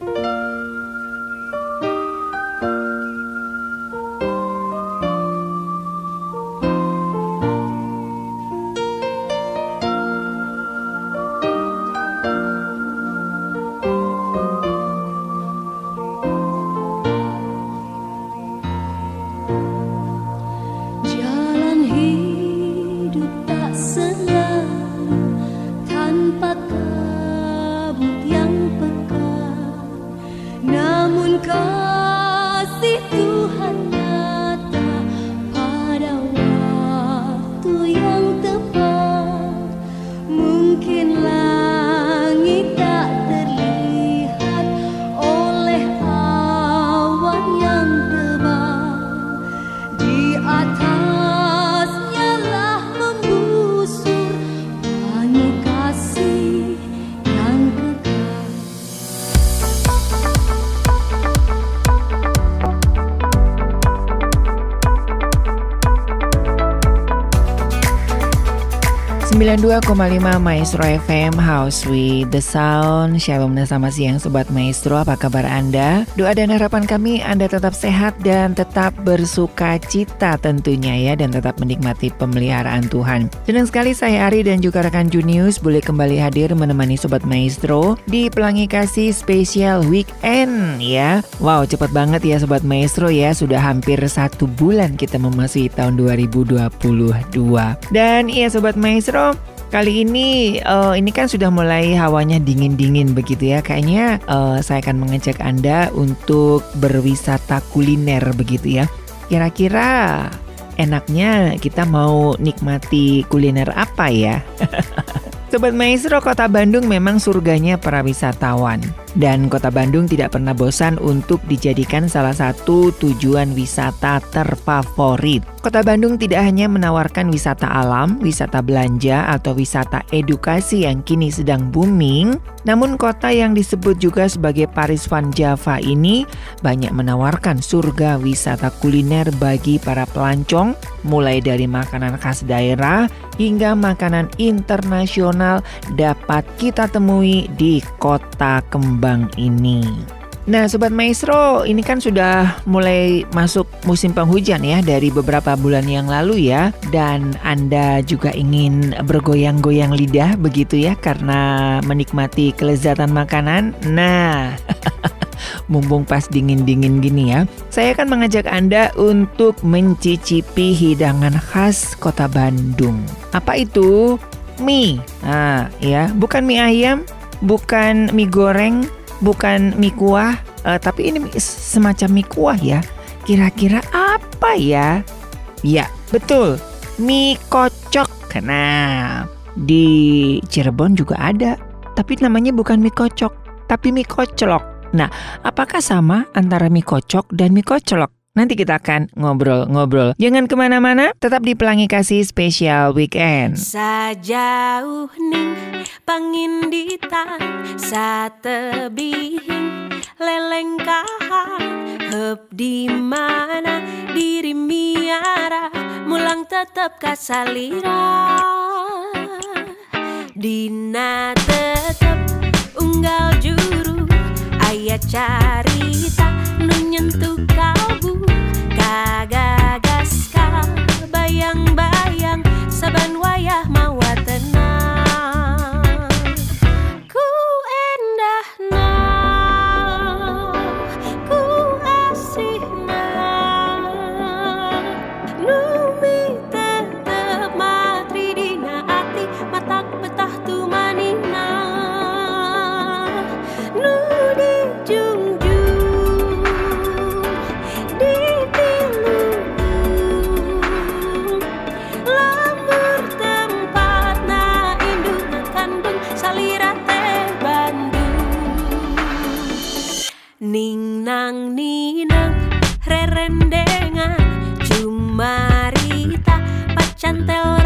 Bye. 92,5 Maestro FM House with the Sound. Shalom dan selamat siang Sobat Maestro. Apa kabar Anda? Doa dan harapan kami Anda tetap sehat dan tetap bersuka cita tentunya ya Dan tetap menikmati pemeliharaan Tuhan. Senang sekali saya Ari dan juga rekan Junius Boleh kembali hadir menemani Sobat Maestro Di Pelangi Kasih Spesial Weekend ya. Wow cepat banget ya Sobat Maestro ya. Sudah hampir satu bulan kita memasuki tahun 2022 Dan iya Sobat Maestro Kali ini uh, ini kan sudah mulai hawanya dingin-dingin begitu ya. Kayaknya uh, saya akan mengajak Anda untuk berwisata kuliner begitu ya. Kira-kira enaknya kita mau nikmati kuliner apa ya? Sobat Maestro, Kota Bandung memang surganya para wisatawan. Dan Kota Bandung tidak pernah bosan untuk dijadikan salah satu tujuan wisata terfavorit. Kota Bandung tidak hanya menawarkan wisata alam, wisata belanja, atau wisata edukasi yang kini sedang booming, namun kota yang disebut juga sebagai Paris Van Java ini banyak menawarkan surga wisata kuliner bagi para pelancong, mulai dari makanan khas daerah hingga makanan internasional dapat kita temui di kota kembang ini. Nah, Sobat Maestro, ini kan sudah mulai masuk musim penghujan ya dari beberapa bulan yang lalu ya. Dan Anda juga ingin bergoyang-goyang lidah begitu ya karena menikmati kelezatan makanan. Nah, mumpung pas dingin-dingin gini ya, saya akan mengajak Anda untuk mencicipi hidangan khas kota Bandung. Apa itu? Mie. Nah, ya, bukan mie ayam, bukan mie goreng, bukan mie kuah, uh, tapi ini semacam mie kuah ya. Kira-kira apa ya? Ya, betul. Mie kocok. Nah, di Cirebon juga ada. Tapi namanya bukan mie kocok, tapi mie koclok. Nah, apakah sama antara mie kocok dan mie koclok? Nanti kita akan ngobrol-ngobrol. Jangan ke mana-mana, tetap di Pelangi Kasih Spesial Weekend. Sajauh ning pangindita satebihing lelengkahan Hep di mana diri miara mulang tetep kasalira Dina tetep unggal juru ayat carita nu nyentuh ka bayang-bayang saban wayah mawa tenang Ning nang ninang rerendengan. Cumarita pacantel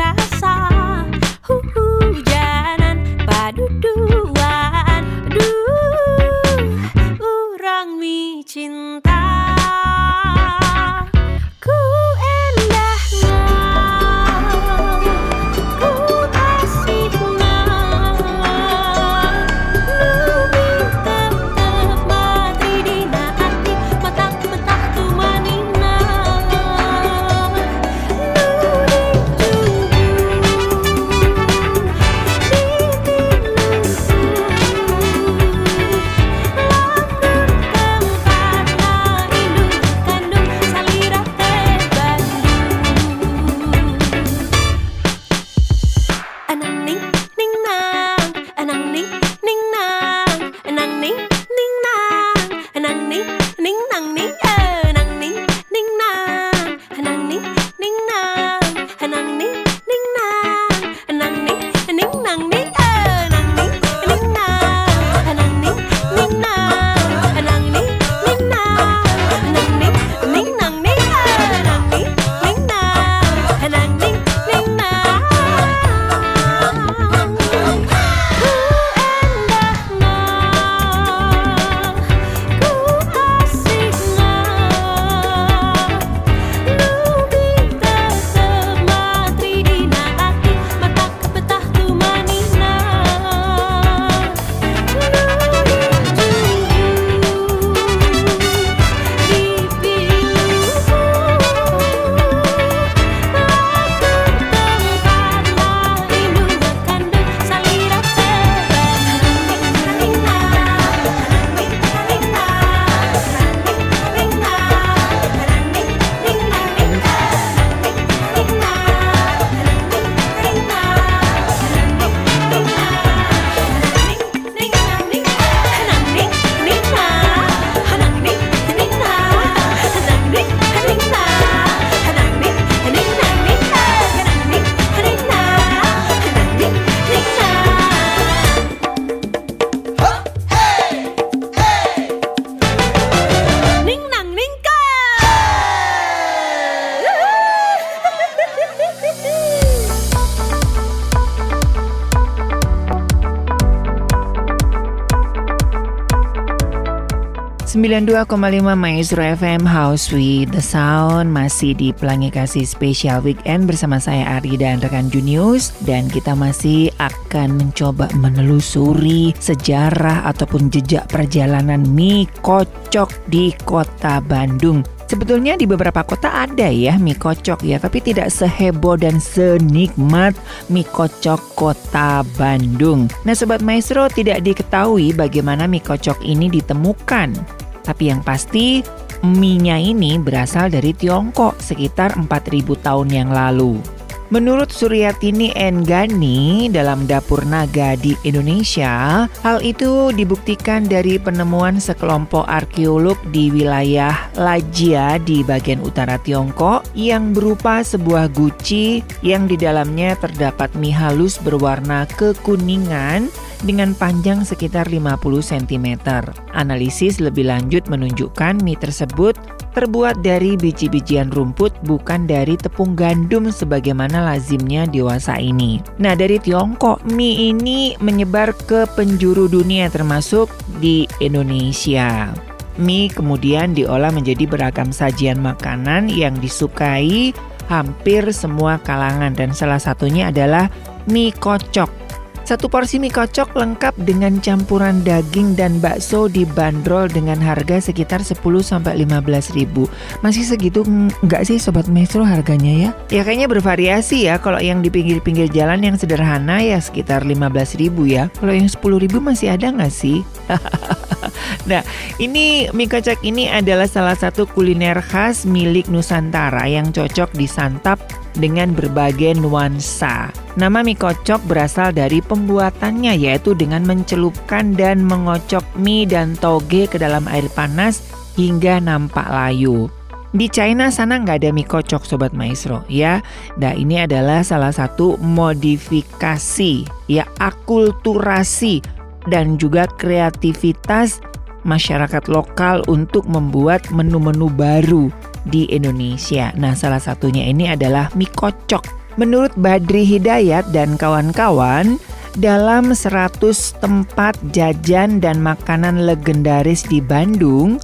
92,5 Maestro FM House with the Sound masih di Pelangi Kasih Special Weekend bersama saya Ari dan rekan Junius dan kita masih akan mencoba menelusuri sejarah ataupun jejak perjalanan mie kocok di kota Bandung. Sebetulnya di beberapa kota ada ya mie kocok ya, tapi tidak seheboh dan senikmat mie kocok kota Bandung. Nah Sobat Maestro tidak diketahui bagaimana mie kocok ini ditemukan. Tapi yang pasti mie-nya ini berasal dari Tiongkok sekitar 4000 tahun yang lalu. Menurut Suryatini Enggani dalam Dapur Naga di Indonesia, hal itu dibuktikan dari penemuan sekelompok arkeolog di wilayah Lajia di bagian utara Tiongkok yang berupa sebuah guci yang di dalamnya terdapat mie halus berwarna kekuningan dengan panjang sekitar 50 cm. Analisis lebih lanjut menunjukkan mie tersebut terbuat dari biji-bijian rumput bukan dari tepung gandum sebagaimana lazimnya dewasa ini. Nah, dari Tiongkok, mie ini menyebar ke penjuru dunia termasuk di Indonesia. Mie kemudian diolah menjadi beragam sajian makanan yang disukai hampir semua kalangan dan salah satunya adalah mie kocok satu porsi mie kocok lengkap dengan campuran daging dan bakso dibanderol dengan harga sekitar 10 sampai 15 ribu. Masih segitu nggak sih Sobat Maestro harganya ya? Ya kayaknya bervariasi ya. Kalau yang di pinggir-pinggir jalan yang sederhana ya sekitar 15 ribu ya. Kalau yang 10 ribu masih ada nggak sih? nah, ini mie kocok ini adalah salah satu kuliner khas milik Nusantara yang cocok disantap dengan berbagai nuansa. Nama mie kocok berasal dari pembuatannya yaitu dengan mencelupkan dan mengocok mie dan toge ke dalam air panas hingga nampak layu. Di China sana nggak ada mie kocok Sobat Maestro ya. Nah ini adalah salah satu modifikasi ya akulturasi dan juga kreativitas masyarakat lokal untuk membuat menu-menu baru di Indonesia. Nah, salah satunya ini adalah mie kocok. Menurut Badri Hidayat dan kawan-kawan, dalam 100 tempat jajan dan makanan legendaris di Bandung,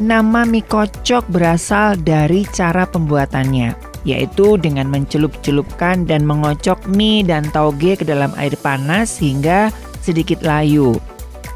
nama mie kocok berasal dari cara pembuatannya, yaitu dengan mencelup-celupkan dan mengocok mie dan tauge ke dalam air panas hingga sedikit layu.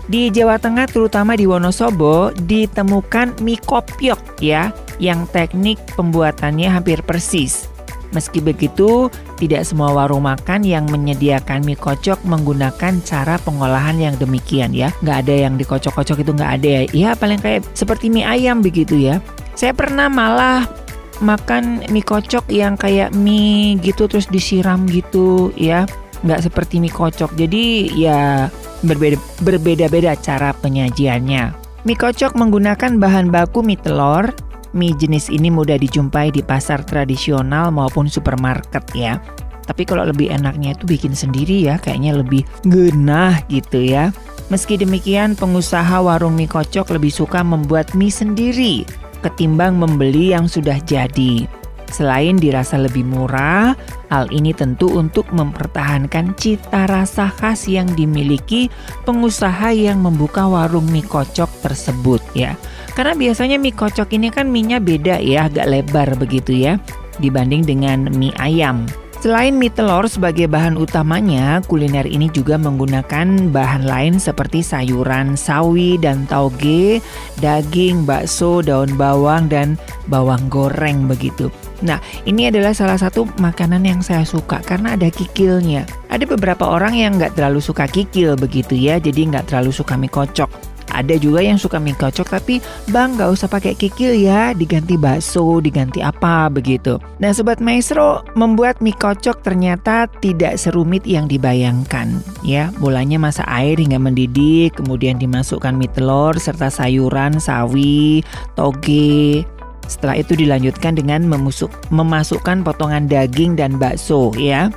Di Jawa Tengah terutama di Wonosobo ditemukan mie kopiok ya yang teknik pembuatannya hampir persis. Meski begitu, tidak semua warung makan yang menyediakan mie kocok menggunakan cara pengolahan yang demikian ya. Nggak ada yang dikocok-kocok itu nggak ada ya. Ya paling kayak seperti mie ayam begitu ya. Saya pernah malah makan mie kocok yang kayak mie gitu terus disiram gitu ya. Nggak seperti mie kocok. Jadi ya berbeda berbeda-beda cara penyajiannya. Mie kocok menggunakan bahan baku mie telur. Mie jenis ini mudah dijumpai di pasar tradisional maupun supermarket ya. Tapi kalau lebih enaknya itu bikin sendiri ya, kayaknya lebih genah gitu ya. Meski demikian, pengusaha warung mie kocok lebih suka membuat mie sendiri ketimbang membeli yang sudah jadi. Selain dirasa lebih murah, hal ini tentu untuk mempertahankan cita rasa khas yang dimiliki pengusaha yang membuka warung mie kocok tersebut ya. Karena biasanya mie kocok ini kan minyak beda ya, agak lebar begitu ya dibanding dengan mie ayam. Selain mie telur sebagai bahan utamanya, kuliner ini juga menggunakan bahan lain seperti sayuran sawi dan tauge, daging, bakso, daun bawang, dan bawang goreng begitu. Nah, ini adalah salah satu makanan yang saya suka karena ada kikilnya. Ada beberapa orang yang nggak terlalu suka kikil begitu ya, jadi nggak terlalu suka mie kocok. Ada juga yang suka mie kocok tapi bang gak usah pakai kikil ya, diganti bakso, diganti apa begitu. Nah sobat maestro membuat mie kocok ternyata tidak serumit yang dibayangkan ya. Mulanya masak air hingga mendidih, kemudian dimasukkan mie telur serta sayuran, sawi, toge, setelah itu dilanjutkan dengan memusuk, memasukkan potongan daging dan bakso ya.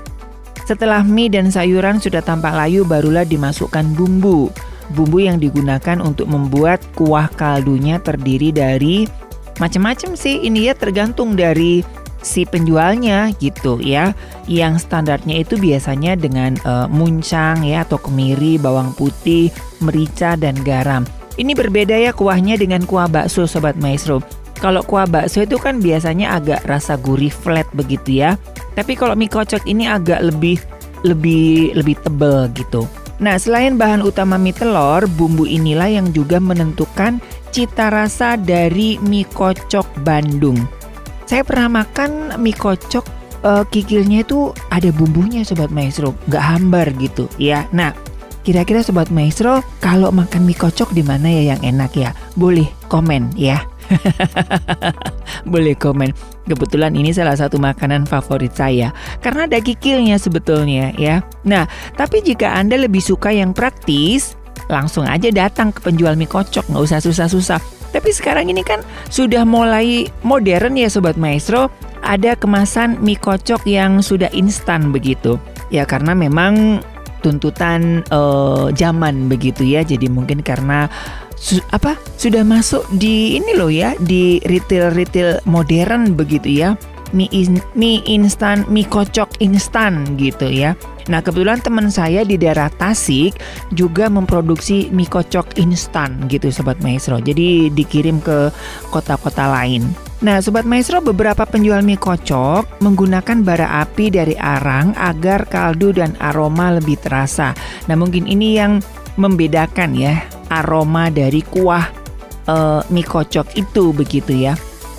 Setelah mie dan sayuran sudah tampak layu barulah dimasukkan bumbu. Bumbu yang digunakan untuk membuat kuah kaldunya terdiri dari macam-macam sih. Ini ya tergantung dari si penjualnya gitu ya. Yang standarnya itu biasanya dengan uh, muncang ya atau kemiri, bawang putih, merica dan garam. Ini berbeda ya kuahnya dengan kuah bakso Sobat Maestro. Kalau kuah bakso itu kan biasanya agak rasa gurih flat begitu ya. Tapi kalau mie kocok ini agak lebih lebih lebih tebel gitu. Nah, selain bahan utama mie telur, bumbu inilah yang juga menentukan cita rasa dari mie kocok Bandung. Saya pernah makan mie kocok uh, kikilnya itu ada bumbunya sobat maestro, nggak hambar gitu ya. Nah, kira-kira sobat maestro kalau makan mie kocok di mana ya yang enak ya? Boleh komen ya. Boleh komen. Kebetulan ini salah satu makanan favorit saya karena ada kikilnya sebetulnya ya. Nah, tapi jika Anda lebih suka yang praktis, langsung aja datang ke penjual mie kocok, nggak usah susah-susah. Tapi sekarang ini kan sudah mulai modern ya Sobat Maestro, ada kemasan mie kocok yang sudah instan begitu. Ya karena memang tuntutan uh, zaman begitu ya. Jadi mungkin karena su apa sudah masuk di ini loh ya di retail retail modern begitu ya. Mie in, mie instan mie kocok instan gitu ya. Nah kebetulan teman saya di daerah Tasik juga memproduksi mie kocok instan gitu sobat maestro. Jadi dikirim ke kota-kota lain. Nah, Sobat Maestro, beberapa penjual mie kocok menggunakan bara api dari arang agar kaldu dan aroma lebih terasa. Nah, mungkin ini yang membedakan ya aroma dari kuah uh, mie kocok itu begitu ya.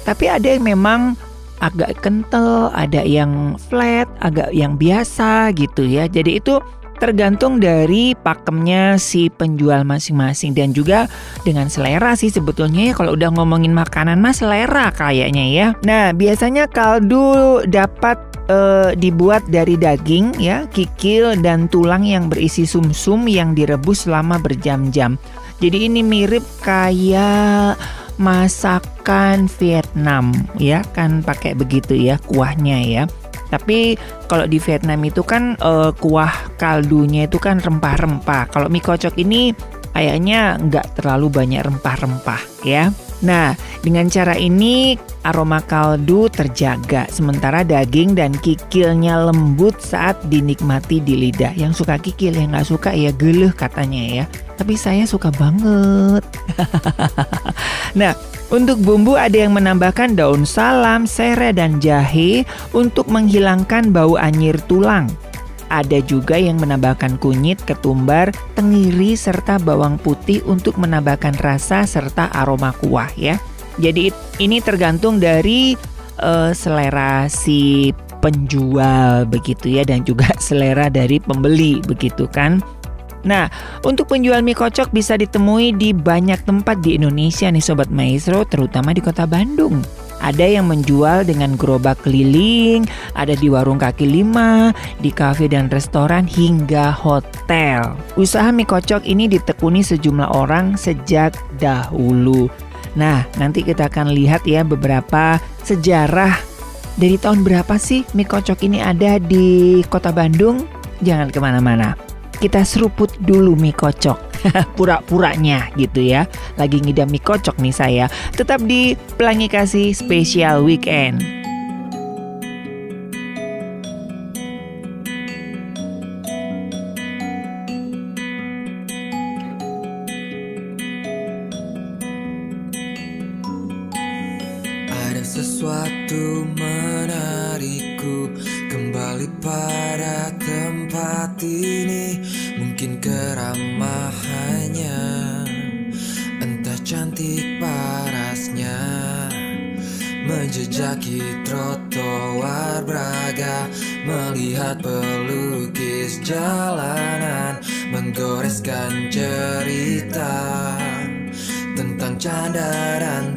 Tapi ada yang memang agak kental, ada yang flat, agak yang biasa gitu ya. Jadi itu tergantung dari pakemnya si penjual masing-masing dan juga dengan selera sih sebetulnya ya kalau udah ngomongin makanan mas selera kayaknya ya. Nah biasanya kaldu dapat uh, dibuat dari daging ya, kikil dan tulang yang berisi sumsum -sum yang direbus selama berjam-jam. Jadi ini mirip kayak masakan Vietnam ya kan pakai begitu ya kuahnya ya. Tapi kalau di Vietnam itu kan uh, kuah kaldunya itu kan rempah-rempah. Kalau mie kocok ini kayaknya nggak terlalu banyak rempah-rempah ya. Nah, dengan cara ini aroma kaldu terjaga, sementara daging dan kikilnya lembut saat dinikmati di lidah. Yang suka kikil, yang nggak suka ya geleh katanya ya. Tapi saya suka banget. nah, untuk bumbu ada yang menambahkan daun salam, serai, dan jahe untuk menghilangkan bau anyir tulang. Ada juga yang menambahkan kunyit, ketumbar, tengiri, serta bawang putih untuk menambahkan rasa serta aroma kuah ya. Jadi ini tergantung dari uh, selera si penjual begitu ya dan juga selera dari pembeli begitu kan. Nah, untuk penjual mie kocok bisa ditemui di banyak tempat di Indonesia nih Sobat Maestro, terutama di kota Bandung. Ada yang menjual dengan gerobak keliling, ada di warung kaki lima, di kafe dan restoran hingga hotel. Usaha mie kocok ini ditekuni sejumlah orang sejak dahulu. Nah, nanti kita akan lihat ya beberapa sejarah dari tahun berapa sih mie kocok ini ada di kota Bandung. Jangan ke mana-mana kita seruput dulu mie kocok. Pura-puranya gitu ya. Lagi ngidam mie kocok nih saya. Tetap di Pelangi Kasih Spesial Weekend. Melihat pelukis jalanan Menggoreskan cerita Tentang canda dan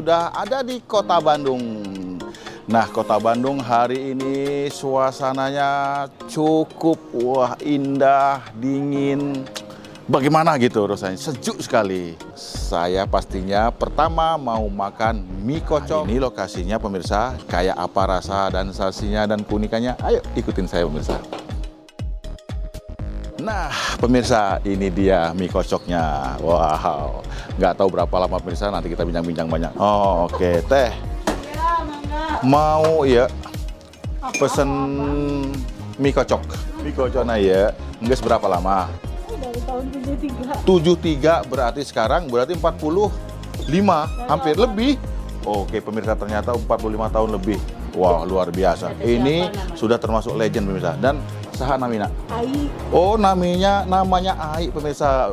sudah ada di Kota Bandung. Nah, Kota Bandung hari ini suasananya cukup wah indah, dingin. Bagaimana gitu rasanya? Sejuk sekali. Saya pastinya pertama mau makan mie kocok. Ini lokasinya pemirsa, kayak apa rasa dan sensasinya dan keunikannya? Ayo ikutin saya pemirsa. Nah, pemirsa, ini dia mie kocoknya. Wow, nggak tahu berapa lama pemirsa, nanti kita bincang-bincang banyak. Oh, oke, teh. Mau ya pesen mie kocok. Mie kocok nah ya, nggak seberapa lama. 73 73 berarti sekarang berarti 45 hampir lebih. Oke, pemirsa ternyata 45 tahun lebih. Wah, luar biasa. Ini sudah termasuk legend pemirsa dan saha namina. Ai Oh, namanya namanya Ai pemirsa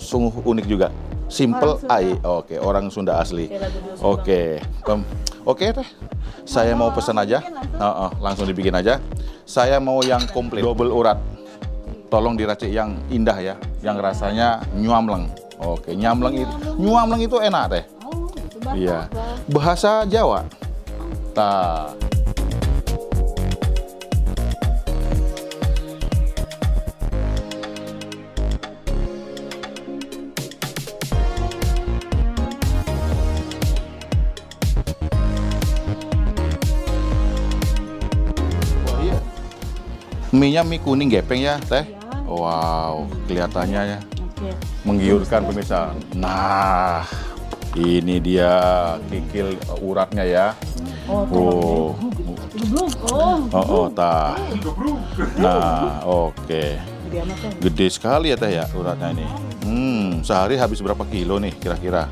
sungguh unik juga. Simple. Ai. Oke, orang Sunda asli. Oke. Pem- Oke teh. Saya mau pesan aja. Heeh, langsung dibikin aja. Saya mau yang komplit, double urat. Tolong diracik yang indah ya, yang rasanya nyuamleng. Oke, nyamleng itu nyuamleng itu enak teh. oh itu bahasa Iya. Bahasa Jawa. Ta. Mie-nya mie kuning gepeng ya, Teh? Wow, kelihatannya ya oke menggiurkan pemirsa. Nah, ini dia kikil uratnya ya. oh Oh, belum oh oh, tah. Nah, oke. kan Gede sekali ya teh ya uratnya ini. Hmm, sehari habis berapa kilo nih kira-kira?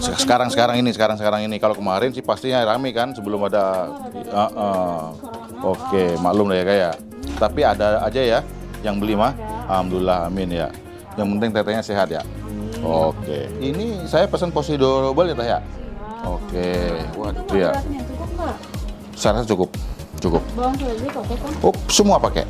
Se- Sekarang sekarang ini sekarang sekarang ini kalau kemarin sih pastinya rame kan sebelum ada. Ah, ah. Oke, maklum lah ya kayak. Tapi ada aja ya yang beli mah. Alhamdulillah, amin ya. Yang penting tetehnya sehat ya. Oke, ini saya pesan porsi double ya teh ya. Oke, waduh ya. cukup Saya rasa cukup, cukup. bawang seledri pakai kan Oh, semua pakai.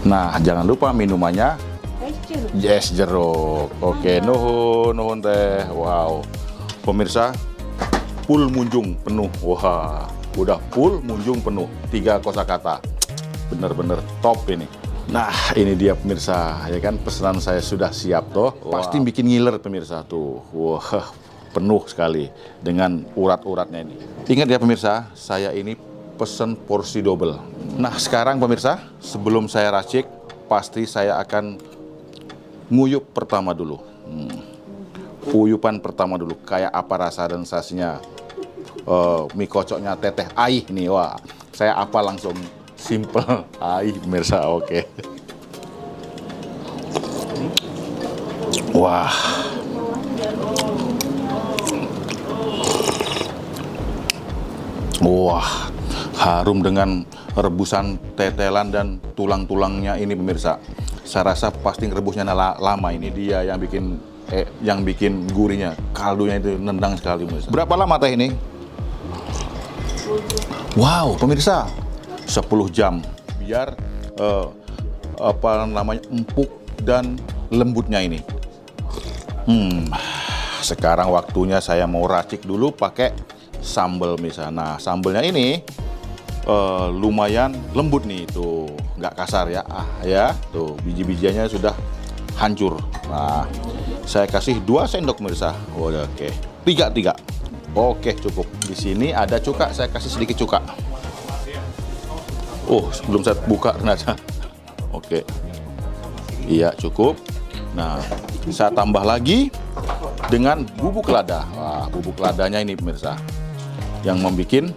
Nah, jangan lupa minumannya es jeruk Yes jeruk. Oke, nuhun, nuhun teh. Wow. Pemirsa, full munjung penuh. Wah, udah full munjung penuh. Tiga kosakata. Bener-bener top ini. Nah, ini dia pemirsa, ya kan pesanan saya sudah siap toh. Pasti bikin ngiler pemirsa tuh. Wah, penuh sekali dengan urat-uratnya ini. Ingat ya pemirsa, saya ini pesen porsi double. Nah, sekarang pemirsa, sebelum saya racik, pasti saya akan nguyup pertama dulu. Hmm. Uyupan pertama dulu, kayak apa rasa dan sensasinya eh, mie kocoknya teteh Aih nih, wah. Saya apa langsung simple Aih pemirsa, oke. Wah. Wah, harum dengan rebusan tetelan dan tulang-tulangnya ini pemirsa. Saya rasa pasti rebusnya la- lama ini dia yang bikin eh, yang bikin gurihnya. Kaldunya itu nendang sekali pemirsa. Berapa lama teh ini? Wow, pemirsa, 10 jam biar eh, apa namanya empuk dan lembutnya ini. Hmm, sekarang waktunya saya mau racik dulu pakai sambal misalnya. Nah, sambalnya ini eh, lumayan lembut nih tuh, nggak kasar ya. Ah, ya, tuh biji-bijiannya sudah hancur. Nah, saya kasih 2 sendok pemirsa. Oh, oke. Tiga, tiga. Oke, cukup. Di sini ada cuka, saya kasih sedikit cuka. Oh, sebelum saya buka ternyata. Oke. Iya, cukup. Nah, saya tambah lagi dengan bubuk lada. Wah, bubuk ladanya ini pemirsa. Yang membuat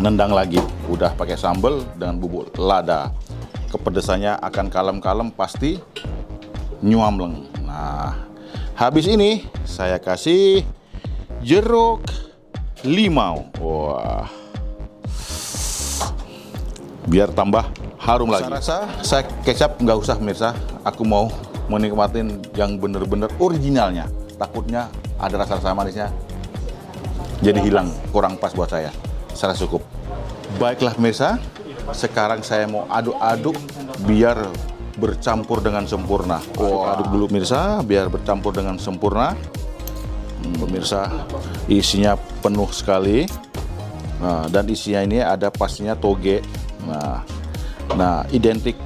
nendang lagi. Udah pakai sambal dengan bubuk lada. Kepedesannya akan kalem-kalem pasti nyuamleng. Nah, habis ini saya kasih jeruk limau. Wah. Biar tambah harum lagi. Saya rasa saya kecap nggak usah pemirsa. Aku mau menikmatin yang bener-bener originalnya. Takutnya ada rasa-rasa manisnya. Jadi hilang, kurang pas buat saya. Saya cukup. Baiklah pemirsa, sekarang saya mau aduk-aduk biar bercampur dengan sempurna. Oh, aduk dulu pemirsa biar bercampur dengan sempurna. Hmm, pemirsa, isinya penuh sekali. Nah, dan isinya ini ada pastinya toge. Nah, nah identik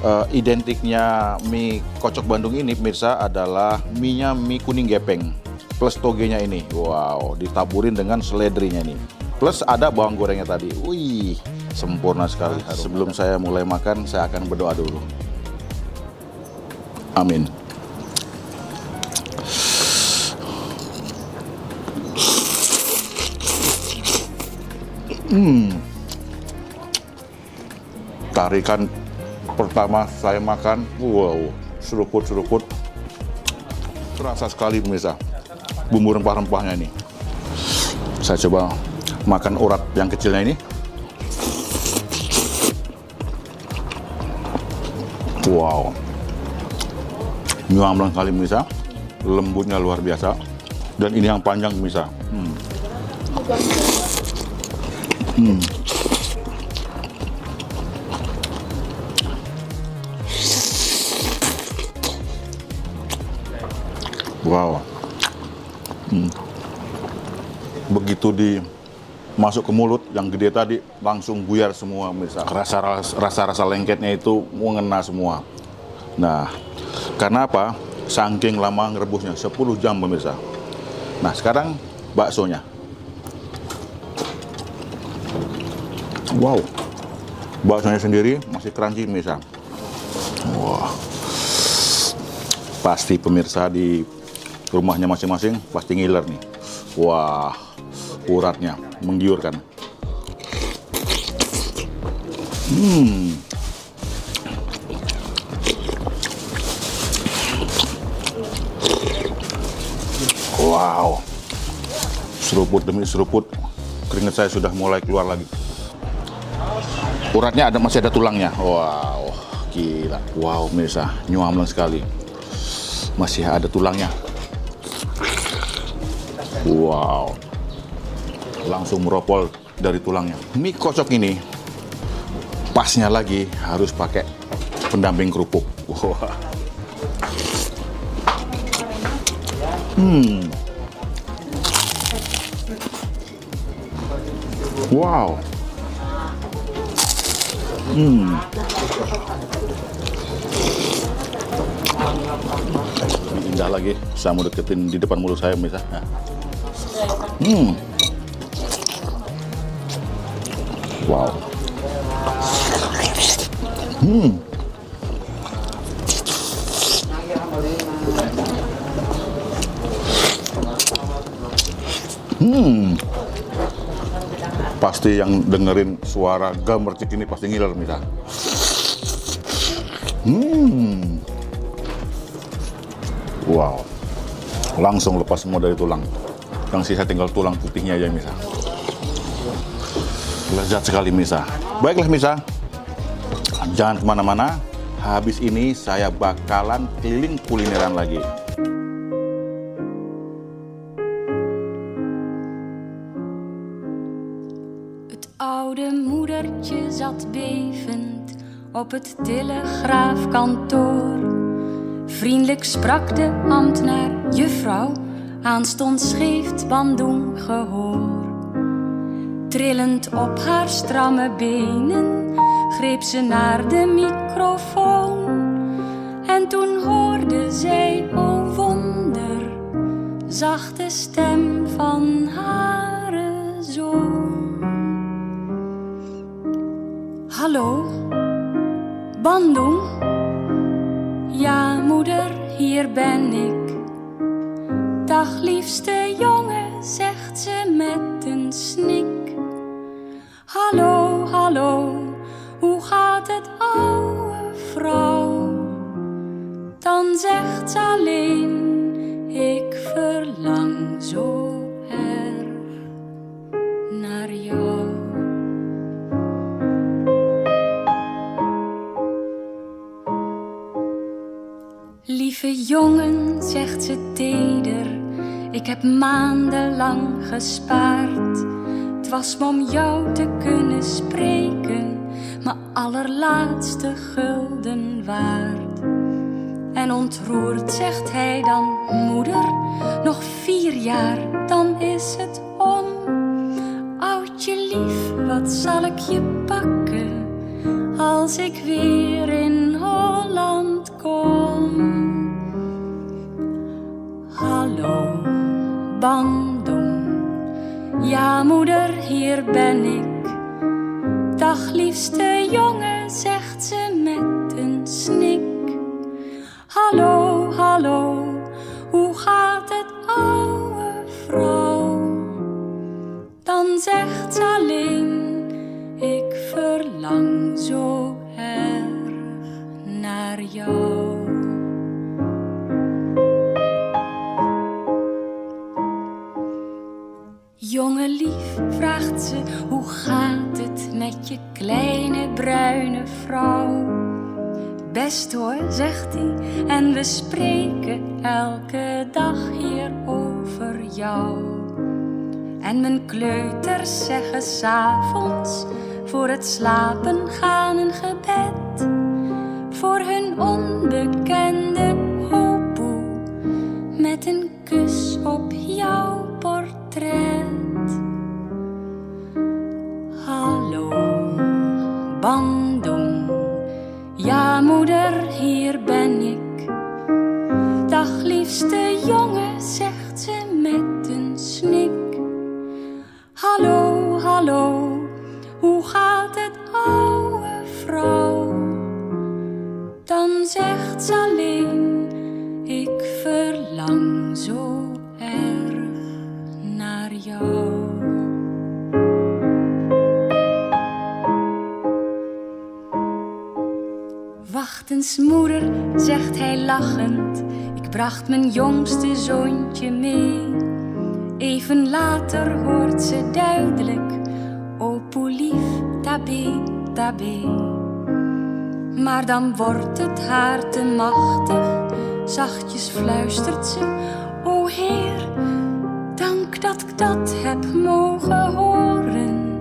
eh, identiknya mie kocok Bandung ini pemirsa adalah mie-nya mie kuning gepeng plus togenya ini. Wow, ditaburin dengan seledrinya ini. Plus ada bawang gorengnya tadi. Wih, sempurna sekali. Sebelum saya mulai makan, saya akan berdoa dulu. Amin. Hmm. Tarikan pertama saya makan, wow, seruput-seruput. Terasa sekali pemirsa bumbu rempah-rempahnya ini. Saya coba makan urat yang kecilnya ini. Wow. Nyuamblang kali pemirsa. Lembutnya luar biasa. Dan ini yang panjang pemirsa. Hmm. Hmm. Wow. Hmm. Begitu di masuk ke mulut yang gede tadi langsung buyar semua misal rasa rasa rasa lengketnya itu mengena semua. Nah karena apa? Saking lama ngerebusnya 10 jam pemirsa. Nah sekarang baksonya. Wow. Baksonya sendiri masih crunchy pemirsa wah. Pasti pemirsa di rumahnya masing-masing pasti ngiler nih. Wah uratnya menggiurkan. Hmm. Wow. Seruput demi seruput, keringat saya sudah mulai keluar lagi. Uratnya ada masih ada tulangnya. Wow, gila. Wow, mirsa, nyuamlang sekali. Masih ada tulangnya. Wow langsung meropol dari tulangnya. Mie kocok ini pasnya lagi harus pakai pendamping kerupuk. Wah. Hmm. Wow. Hmm. Indah lagi. Saya mau deketin di depan mulut saya misalnya. Hmm. Wow. Hmm. Hmm. Pasti yang dengerin suara gemercik ini pasti ngiler misal. Hmm. Wow. Langsung lepas semua dari tulang. Yang sisa tinggal tulang putihnya aja misal. Lezat sekali Misa. Baiklah Misa, jangan kemana-mana. Habis ini saya bakalan keliling kulineran lagi. Het oude moedertje zat bevend op het telegraafkantoor. Vriendelijk sprak de ambtenaar, juffrouw, aanstonds geeft Bandung gehoor. Trillend op haar stramme benen greep ze naar de microfoon. En toen hoorde zij, oh wonder, zachte stem van haar zoon. Hallo, Bandung? Ja, moeder, hier ben ik. Dag, liefste jongen, zegt ze met een snik. Hallo, hallo, hoe gaat het, oude vrouw? Dan zegt ze alleen, ik verlang zo erg naar jou. Lieve jongen, zegt ze teder, ik heb maandenlang gespaard. Was me om jou te kunnen spreken, maar allerlaatste gulden waard. En ontroerd zegt hij dan, moeder, nog vier jaar, dan is het om. Oudje lief, wat zal ik je pakken, als ik weer in Holland kom? Hallo, Bandung, ja moeder, hier ben ik. Dag liefste jongen, zegt ze met een snik. Hallo, hallo, hoe gaat het, ouwe vrouw? Dan zegt ze alleen, ik verlang zo erg naar jou. Vraagt ze, hoe gaat het met je kleine bruine vrouw? Best hoor, zegt hij, en we spreken elke dag hier over jou. En mijn kleuters zeggen s'avonds voor het slapen gaan een gebed. Voor hun onbekende hopoe met een kus op jouw portret. Ja, moeder, hier ben ik. Dag, liefste jongen, zegt ze met een snik. Hallo, hallo, hoe gaat het, ouwe vrouw? Dan zegt ze alleen, ik verlang zo erg naar jou. Wacht eens, moeder, zegt hij lachend. Ik bracht mijn jongste zoontje mee. Even later hoort ze duidelijk: O lief, tabé, tabé. Maar dan wordt het haar te machtig. Zachtjes fluistert ze: O Heer, dank dat ik dat heb mogen horen.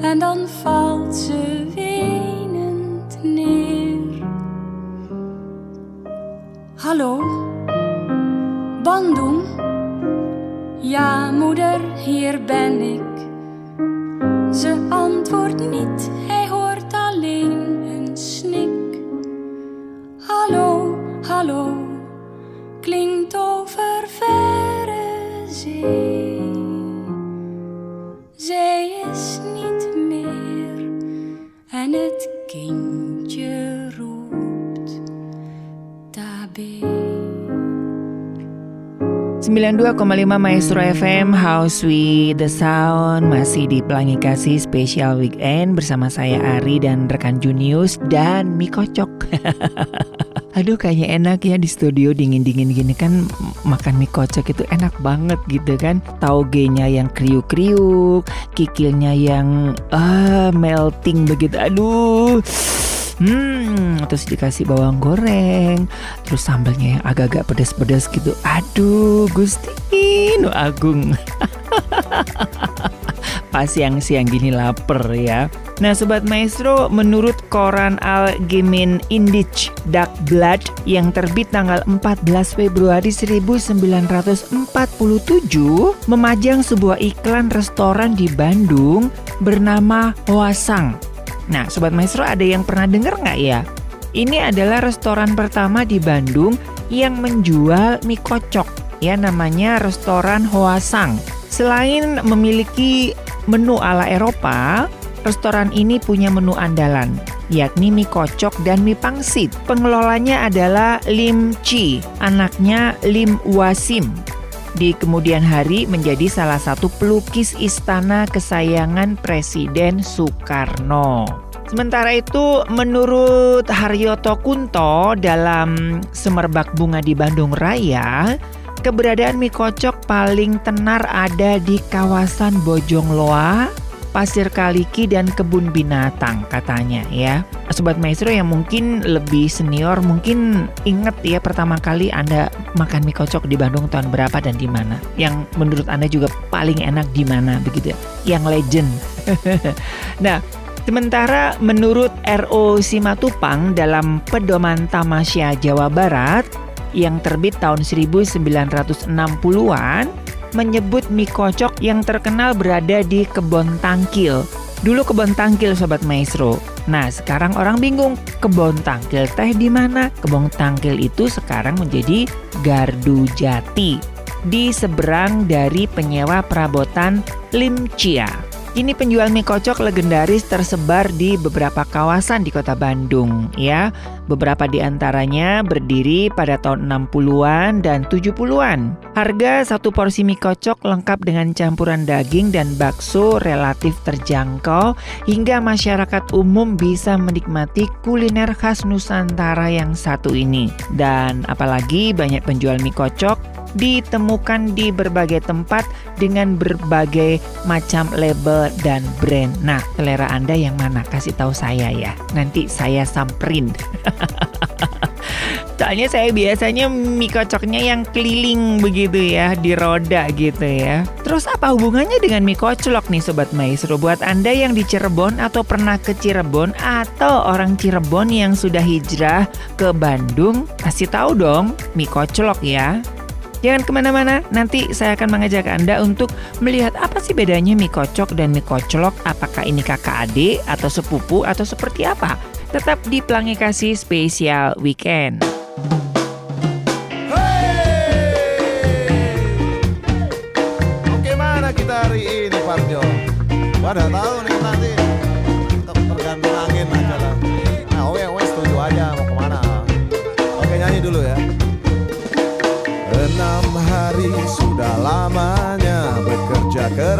En dan valt ze wenend Hallo, Bandung? Ja, moeder, hier ben ik. Ze antwoordt niet, 92,5 Maestro FM House with the Sound. Masih di Pelangi Kasih Special Weekend Bersama saya Ari dan rekan Junius dan mie kocok. Aduh kayaknya enak ya di studio dingin-dingin gini kan Makan mie kocok itu enak banget gitu kan. Tauge-nya yang kriuk-kriuk Kikilnya yang ah, melting begitu. Aduh Hmm, terus dikasih bawang goreng, terus sambelnya yang agak-agak pedas-pedas gitu. Aduh, Gusti Nu Agung. Pas siang-siang gini lapar ya. Nah Sobat Maestro, menurut koran Al-Gemin Indich Dark Blood yang terbit tanggal 14 Februari 1947 memajang sebuah iklan restoran di Bandung bernama Hoasang. Nah Sobat Maestro ada yang pernah dengar nggak ya? Ini adalah restoran pertama di Bandung yang menjual mie kocok ya namanya restoran Hoasang. Selain memiliki menu ala Eropa, restoran ini punya menu andalan yakni mie kocok dan mie pangsit. Pengelolanya adalah Lim Chi, anaknya Lim Wasim. Di kemudian hari menjadi salah satu pelukis istana kesayangan Presiden Soekarno. Sementara itu, menurut Haryoto Kunto dalam Semerbak Bunga di Bandung Raya, keberadaan mie kocok paling tenar ada di kawasan Bojongloa, Pasir Kaliki dan kebun binatang katanya ya. Sobat Maestro yang mungkin lebih senior mungkin inget ya pertama kali Anda makan mie kocok di Bandung tahun berapa dan di mana. Yang menurut Anda juga paling enak di mana begitu ya. Yang legend. nah, Sementara menurut RO Simatupang dalam Pedoman Tamasya Jawa Barat yang terbit tahun 1960-an menyebut mie kocok yang terkenal berada di Kebon Tangkil. Dulu Kebon Tangkil Sobat Maestro. Nah sekarang orang bingung Kebon Tangkil teh di mana? Kebon Tangkil itu sekarang menjadi Gardu Jati di seberang dari penyewa perabotan Limcia. Ini penjual mie kocok legendaris tersebar di beberapa kawasan di kota Bandung ya. Beberapa di antaranya berdiri pada tahun 60-an dan 70-an. Harga satu porsi mie kocok lengkap dengan campuran daging dan bakso relatif terjangkau hingga masyarakat umum bisa menikmati kuliner khas Nusantara yang satu ini. Dan apalagi banyak penjual mie kocok ditemukan di berbagai tempat dengan berbagai macam label dan brand. Nah, selera Anda yang mana? Kasih tahu saya ya. Nanti saya samperin. Soalnya saya biasanya mie kocoknya yang keliling begitu ya, di roda gitu ya. Terus apa hubungannya dengan mie koclok nih Sobat Maestro? Buat Anda yang di Cirebon atau pernah ke Cirebon atau orang Cirebon yang sudah hijrah ke Bandung, kasih tahu dong mie koclok ya. Jangan ke mana-mana, nanti saya akan mengajak Anda untuk melihat apa sih bedanya mie kocok dan mie koclok. Apakah ini kakak adik atau sepupu atau seperti apa? Tetap di Pelangi Kasih Spesial Weekend. Oke mana kita hari ini Parjo? Wadah tahu nih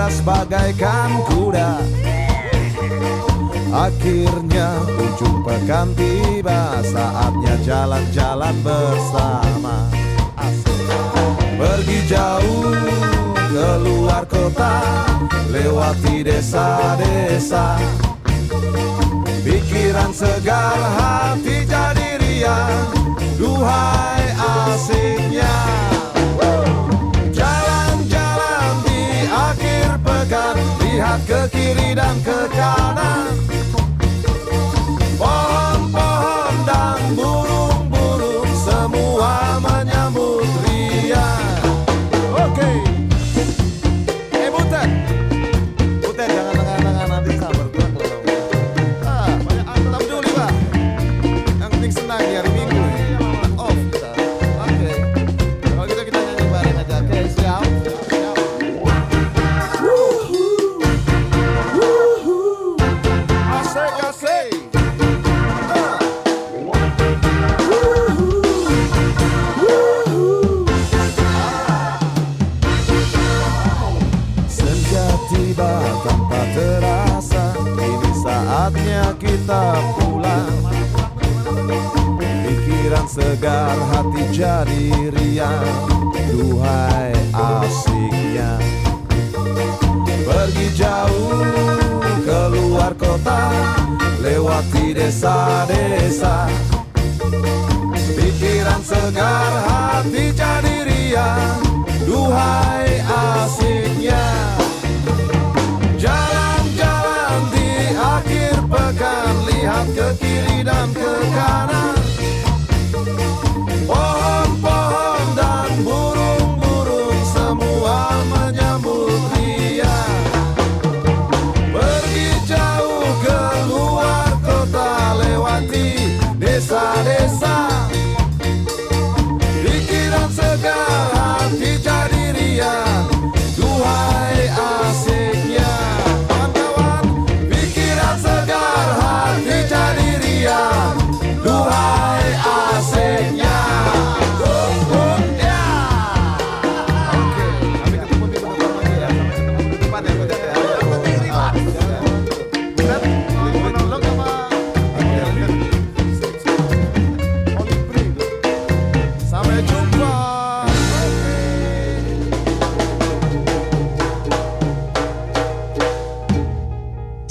keras bagaikan kuda. Akhirnya ujung pekan tiba Saatnya jalan-jalan bersama. Pergi jauh keluar kota Lewati desa-desa Pikiran segar hati jadi riang Duhai asiknya ke kiri dan ke kanan jadi riang Duhai asiknya. Pergi jauh keluar kota Lewati desa-desa. Pikiran segar hati jadi riang Duhai asiknya. Jalan-jalan di akhir pekan Lihat ke kiri dan ke kanan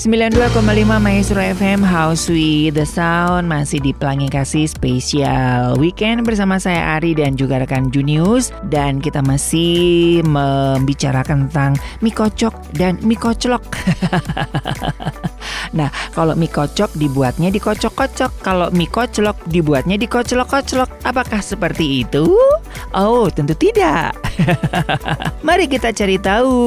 92,5 Maestro FM House with the Sound masih di Pelangi Kasih Spesial Weekend bersama saya Ari dan juga rekan Junius dan kita masih membicarakan tentang mie kocok dan mie koclok. Nah, kalau mie kocok dibuatnya dikocok-kocok. Kalau mie koclok dibuatnya dikoclok-koclok. Apakah seperti itu? Oh, tentu tidak. Mari kita cari tahu.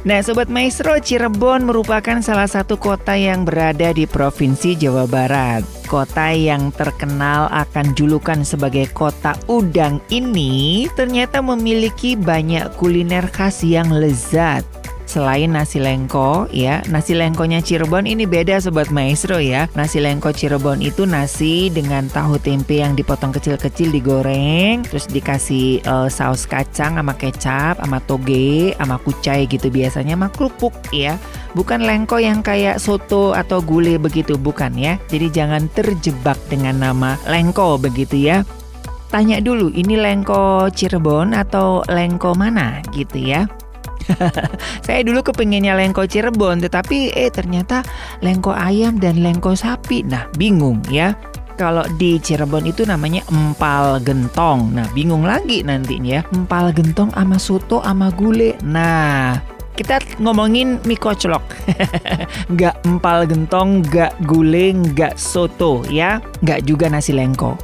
Nah, Sobat Maestro, Cirebon merupakan salah satu kota yang berada di Provinsi Jawa Barat. Kota yang terkenal akan julukan sebagai kota udang ini ternyata memiliki banyak kuliner khas yang lezat. Selain nasi lengko, ya, nasi lengkonya Cirebon ini beda Sobat Maestro ya. Nasi lengko Cirebon itu nasi dengan tahu tempe yang dipotong kecil-kecil digoreng, terus dikasih eh, saus kacang sama kecap, sama toge, sama kucai gitu biasanya sama kerupuk ya. Bukan lengko yang kayak soto atau gulai begitu, bukan ya. Jadi jangan terjebak dengan nama lengko begitu ya. Tanya dulu, ini lengko Cirebon atau lengko mana gitu ya. Saya dulu kepengennya lengko Cirebon, tetapi eh ternyata lengko ayam dan lengko sapi. Nah, bingung ya. Kalau di Cirebon itu namanya empal gentong. Nah, bingung lagi nantinya ya. Empal gentong sama soto sama gulai. Nah, kita ngomongin mie koclok. Nggak empal gentong, nggak gulai, nggak soto ya. Nggak juga nasi lengko.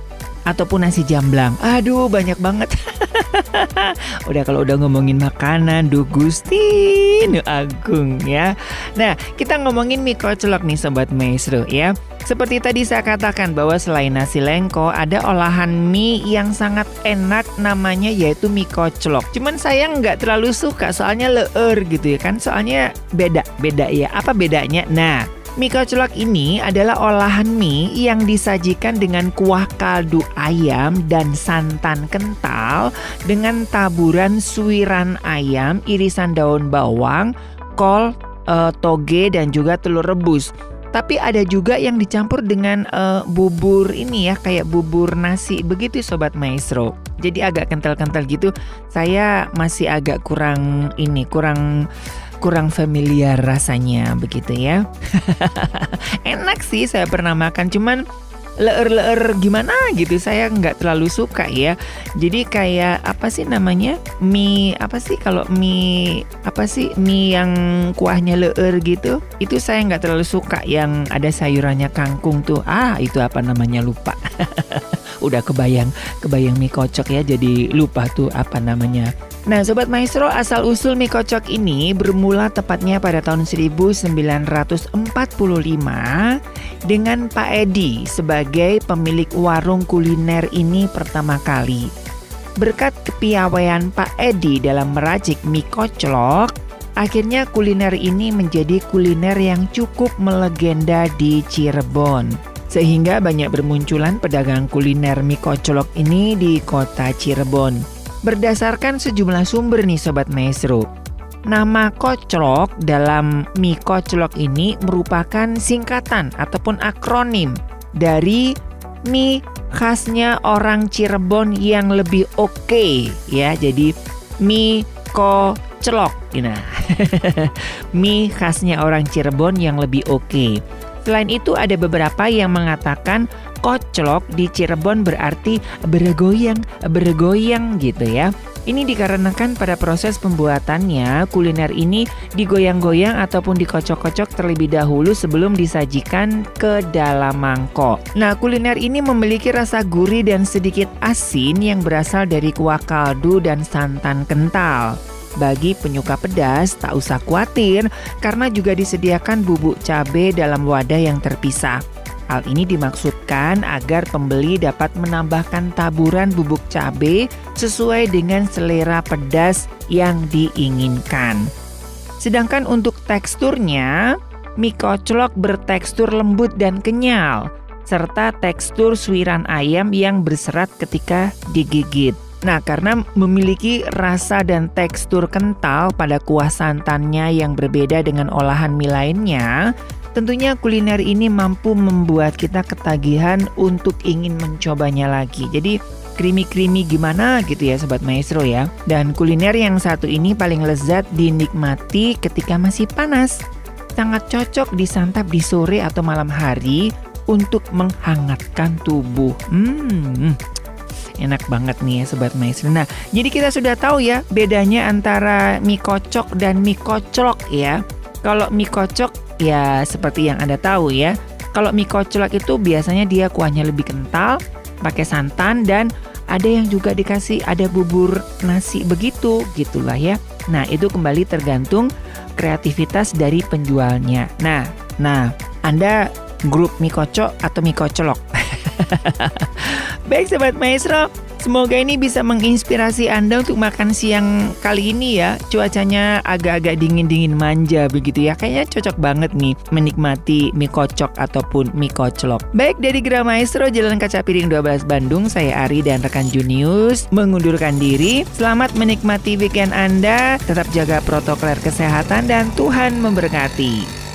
Ataupun nasi jamblang. Aduh, banyak banget. udah kalau udah ngomongin makanan, duh Gusti, nu agung ya. Nah, kita ngomongin mie koclok nih Sobat Maestro ya. Seperti tadi saya katakan bahwa selain nasi lengko, ada olahan mie yang sangat enak namanya yaitu mie koclok. Cuman saya nggak terlalu suka soalnya leer gitu ya kan. Soalnya beda, beda ya. Apa bedanya? Nah, Mie koclok ini adalah olahan mie yang disajikan dengan kuah kaldu ayam dan santan kental dengan taburan suiran ayam, irisan daun bawang, kol, eh, toge dan juga telur rebus. Tapi ada juga yang dicampur dengan eh, bubur ini ya, kayak bubur nasi begitu sobat maestro. Jadi agak kental-kental gitu. Saya masih agak kurang ini, kurang kurang familiar rasanya begitu ya. Enak sih saya pernah makan cuman leer-leer gimana gitu saya nggak terlalu suka ya. Jadi kayak apa sih namanya? Mie apa sih? Kalau mie apa sih? Mie yang kuahnya leer gitu itu saya nggak terlalu suka yang ada sayurannya kangkung tuh. Ah itu apa namanya? Lupa. Udah kebayang kebayang mie kocok ya jadi lupa tuh apa namanya Nah, Sobat Maestro, asal-usul mie kocok ini bermula tepatnya pada tahun 1945 dengan Pak Edi sebagai pemilik warung kuliner ini pertama kali. Berkat kepiawaian Pak Edi dalam meracik mie koclok, akhirnya kuliner ini menjadi kuliner yang cukup melegenda di Cirebon. Sehingga banyak bermunculan pedagang kuliner mie koclok ini di kota Cirebon. Berdasarkan sejumlah sumber nih Sobat Maestro, Nama koclok dalam mie koclok ini merupakan singkatan ataupun akronim dari mie khasnya orang Cirebon yang lebih oke ya. Jadi mie koclok. Nah, mie khasnya orang Cirebon yang lebih oke. Selain itu ada beberapa yang mengatakan koclok di Cirebon berarti bergoyang, bergoyang gitu ya. Ini dikarenakan pada proses pembuatannya kuliner ini digoyang-goyang ataupun dikocok-kocok terlebih dahulu sebelum disajikan ke dalam mangkok. Nah, kuliner ini memiliki rasa gurih dan sedikit asin yang berasal dari kuah kaldu dan santan kental. Bagi penyuka pedas, tak usah khawatir karena juga disediakan bubuk cabai dalam wadah yang terpisah. Hal ini dimaksudkan agar pembeli dapat menambahkan taburan bubuk cabai sesuai dengan selera pedas yang diinginkan. Sedangkan untuk teksturnya, mie koclok bertekstur lembut dan kenyal, serta tekstur suiran ayam yang berserat ketika digigit. Nah, karena memiliki rasa dan tekstur kental pada kuah santannya yang berbeda dengan olahan mie lainnya, tentunya kuliner ini mampu membuat kita ketagihan untuk ingin mencobanya lagi. Jadi, creamy-creamy gimana gitu ya Sobat Maestro ya. Dan kuliner yang satu ini paling lezat dinikmati ketika masih panas. Sangat cocok disantap di sore atau malam hari untuk menghangatkan tubuh. Hmm, enak banget nih ya Sobat Maestro. Nah, jadi kita sudah tahu ya bedanya antara mie kocok dan mie koclok ya. Kalau mie kocok ya seperti yang Anda tahu ya. Kalau mie kocelok itu biasanya dia kuahnya lebih kental, pakai santan dan ada yang juga dikasih ada bubur nasi begitu gitulah ya. Nah, itu kembali tergantung kreativitas dari penjualnya. Nah, nah, Anda grup mie kocok atau mie kocelok? Baik Sobat Maestro, semoga ini bisa menginspirasi Anda untuk makan siang kali ini ya. Cuacanya agak-agak dingin-dingin manja begitu ya. Kayaknya cocok banget nih menikmati mie kocok ataupun mie koclok. Baik dari Gra Maestro Jalan Kaca Piring 12 Bandung, saya Ari dan rekan Junius mengundurkan diri. Selamat menikmati weekend Anda, tetap jaga protokol kesehatan dan Tuhan memberkati.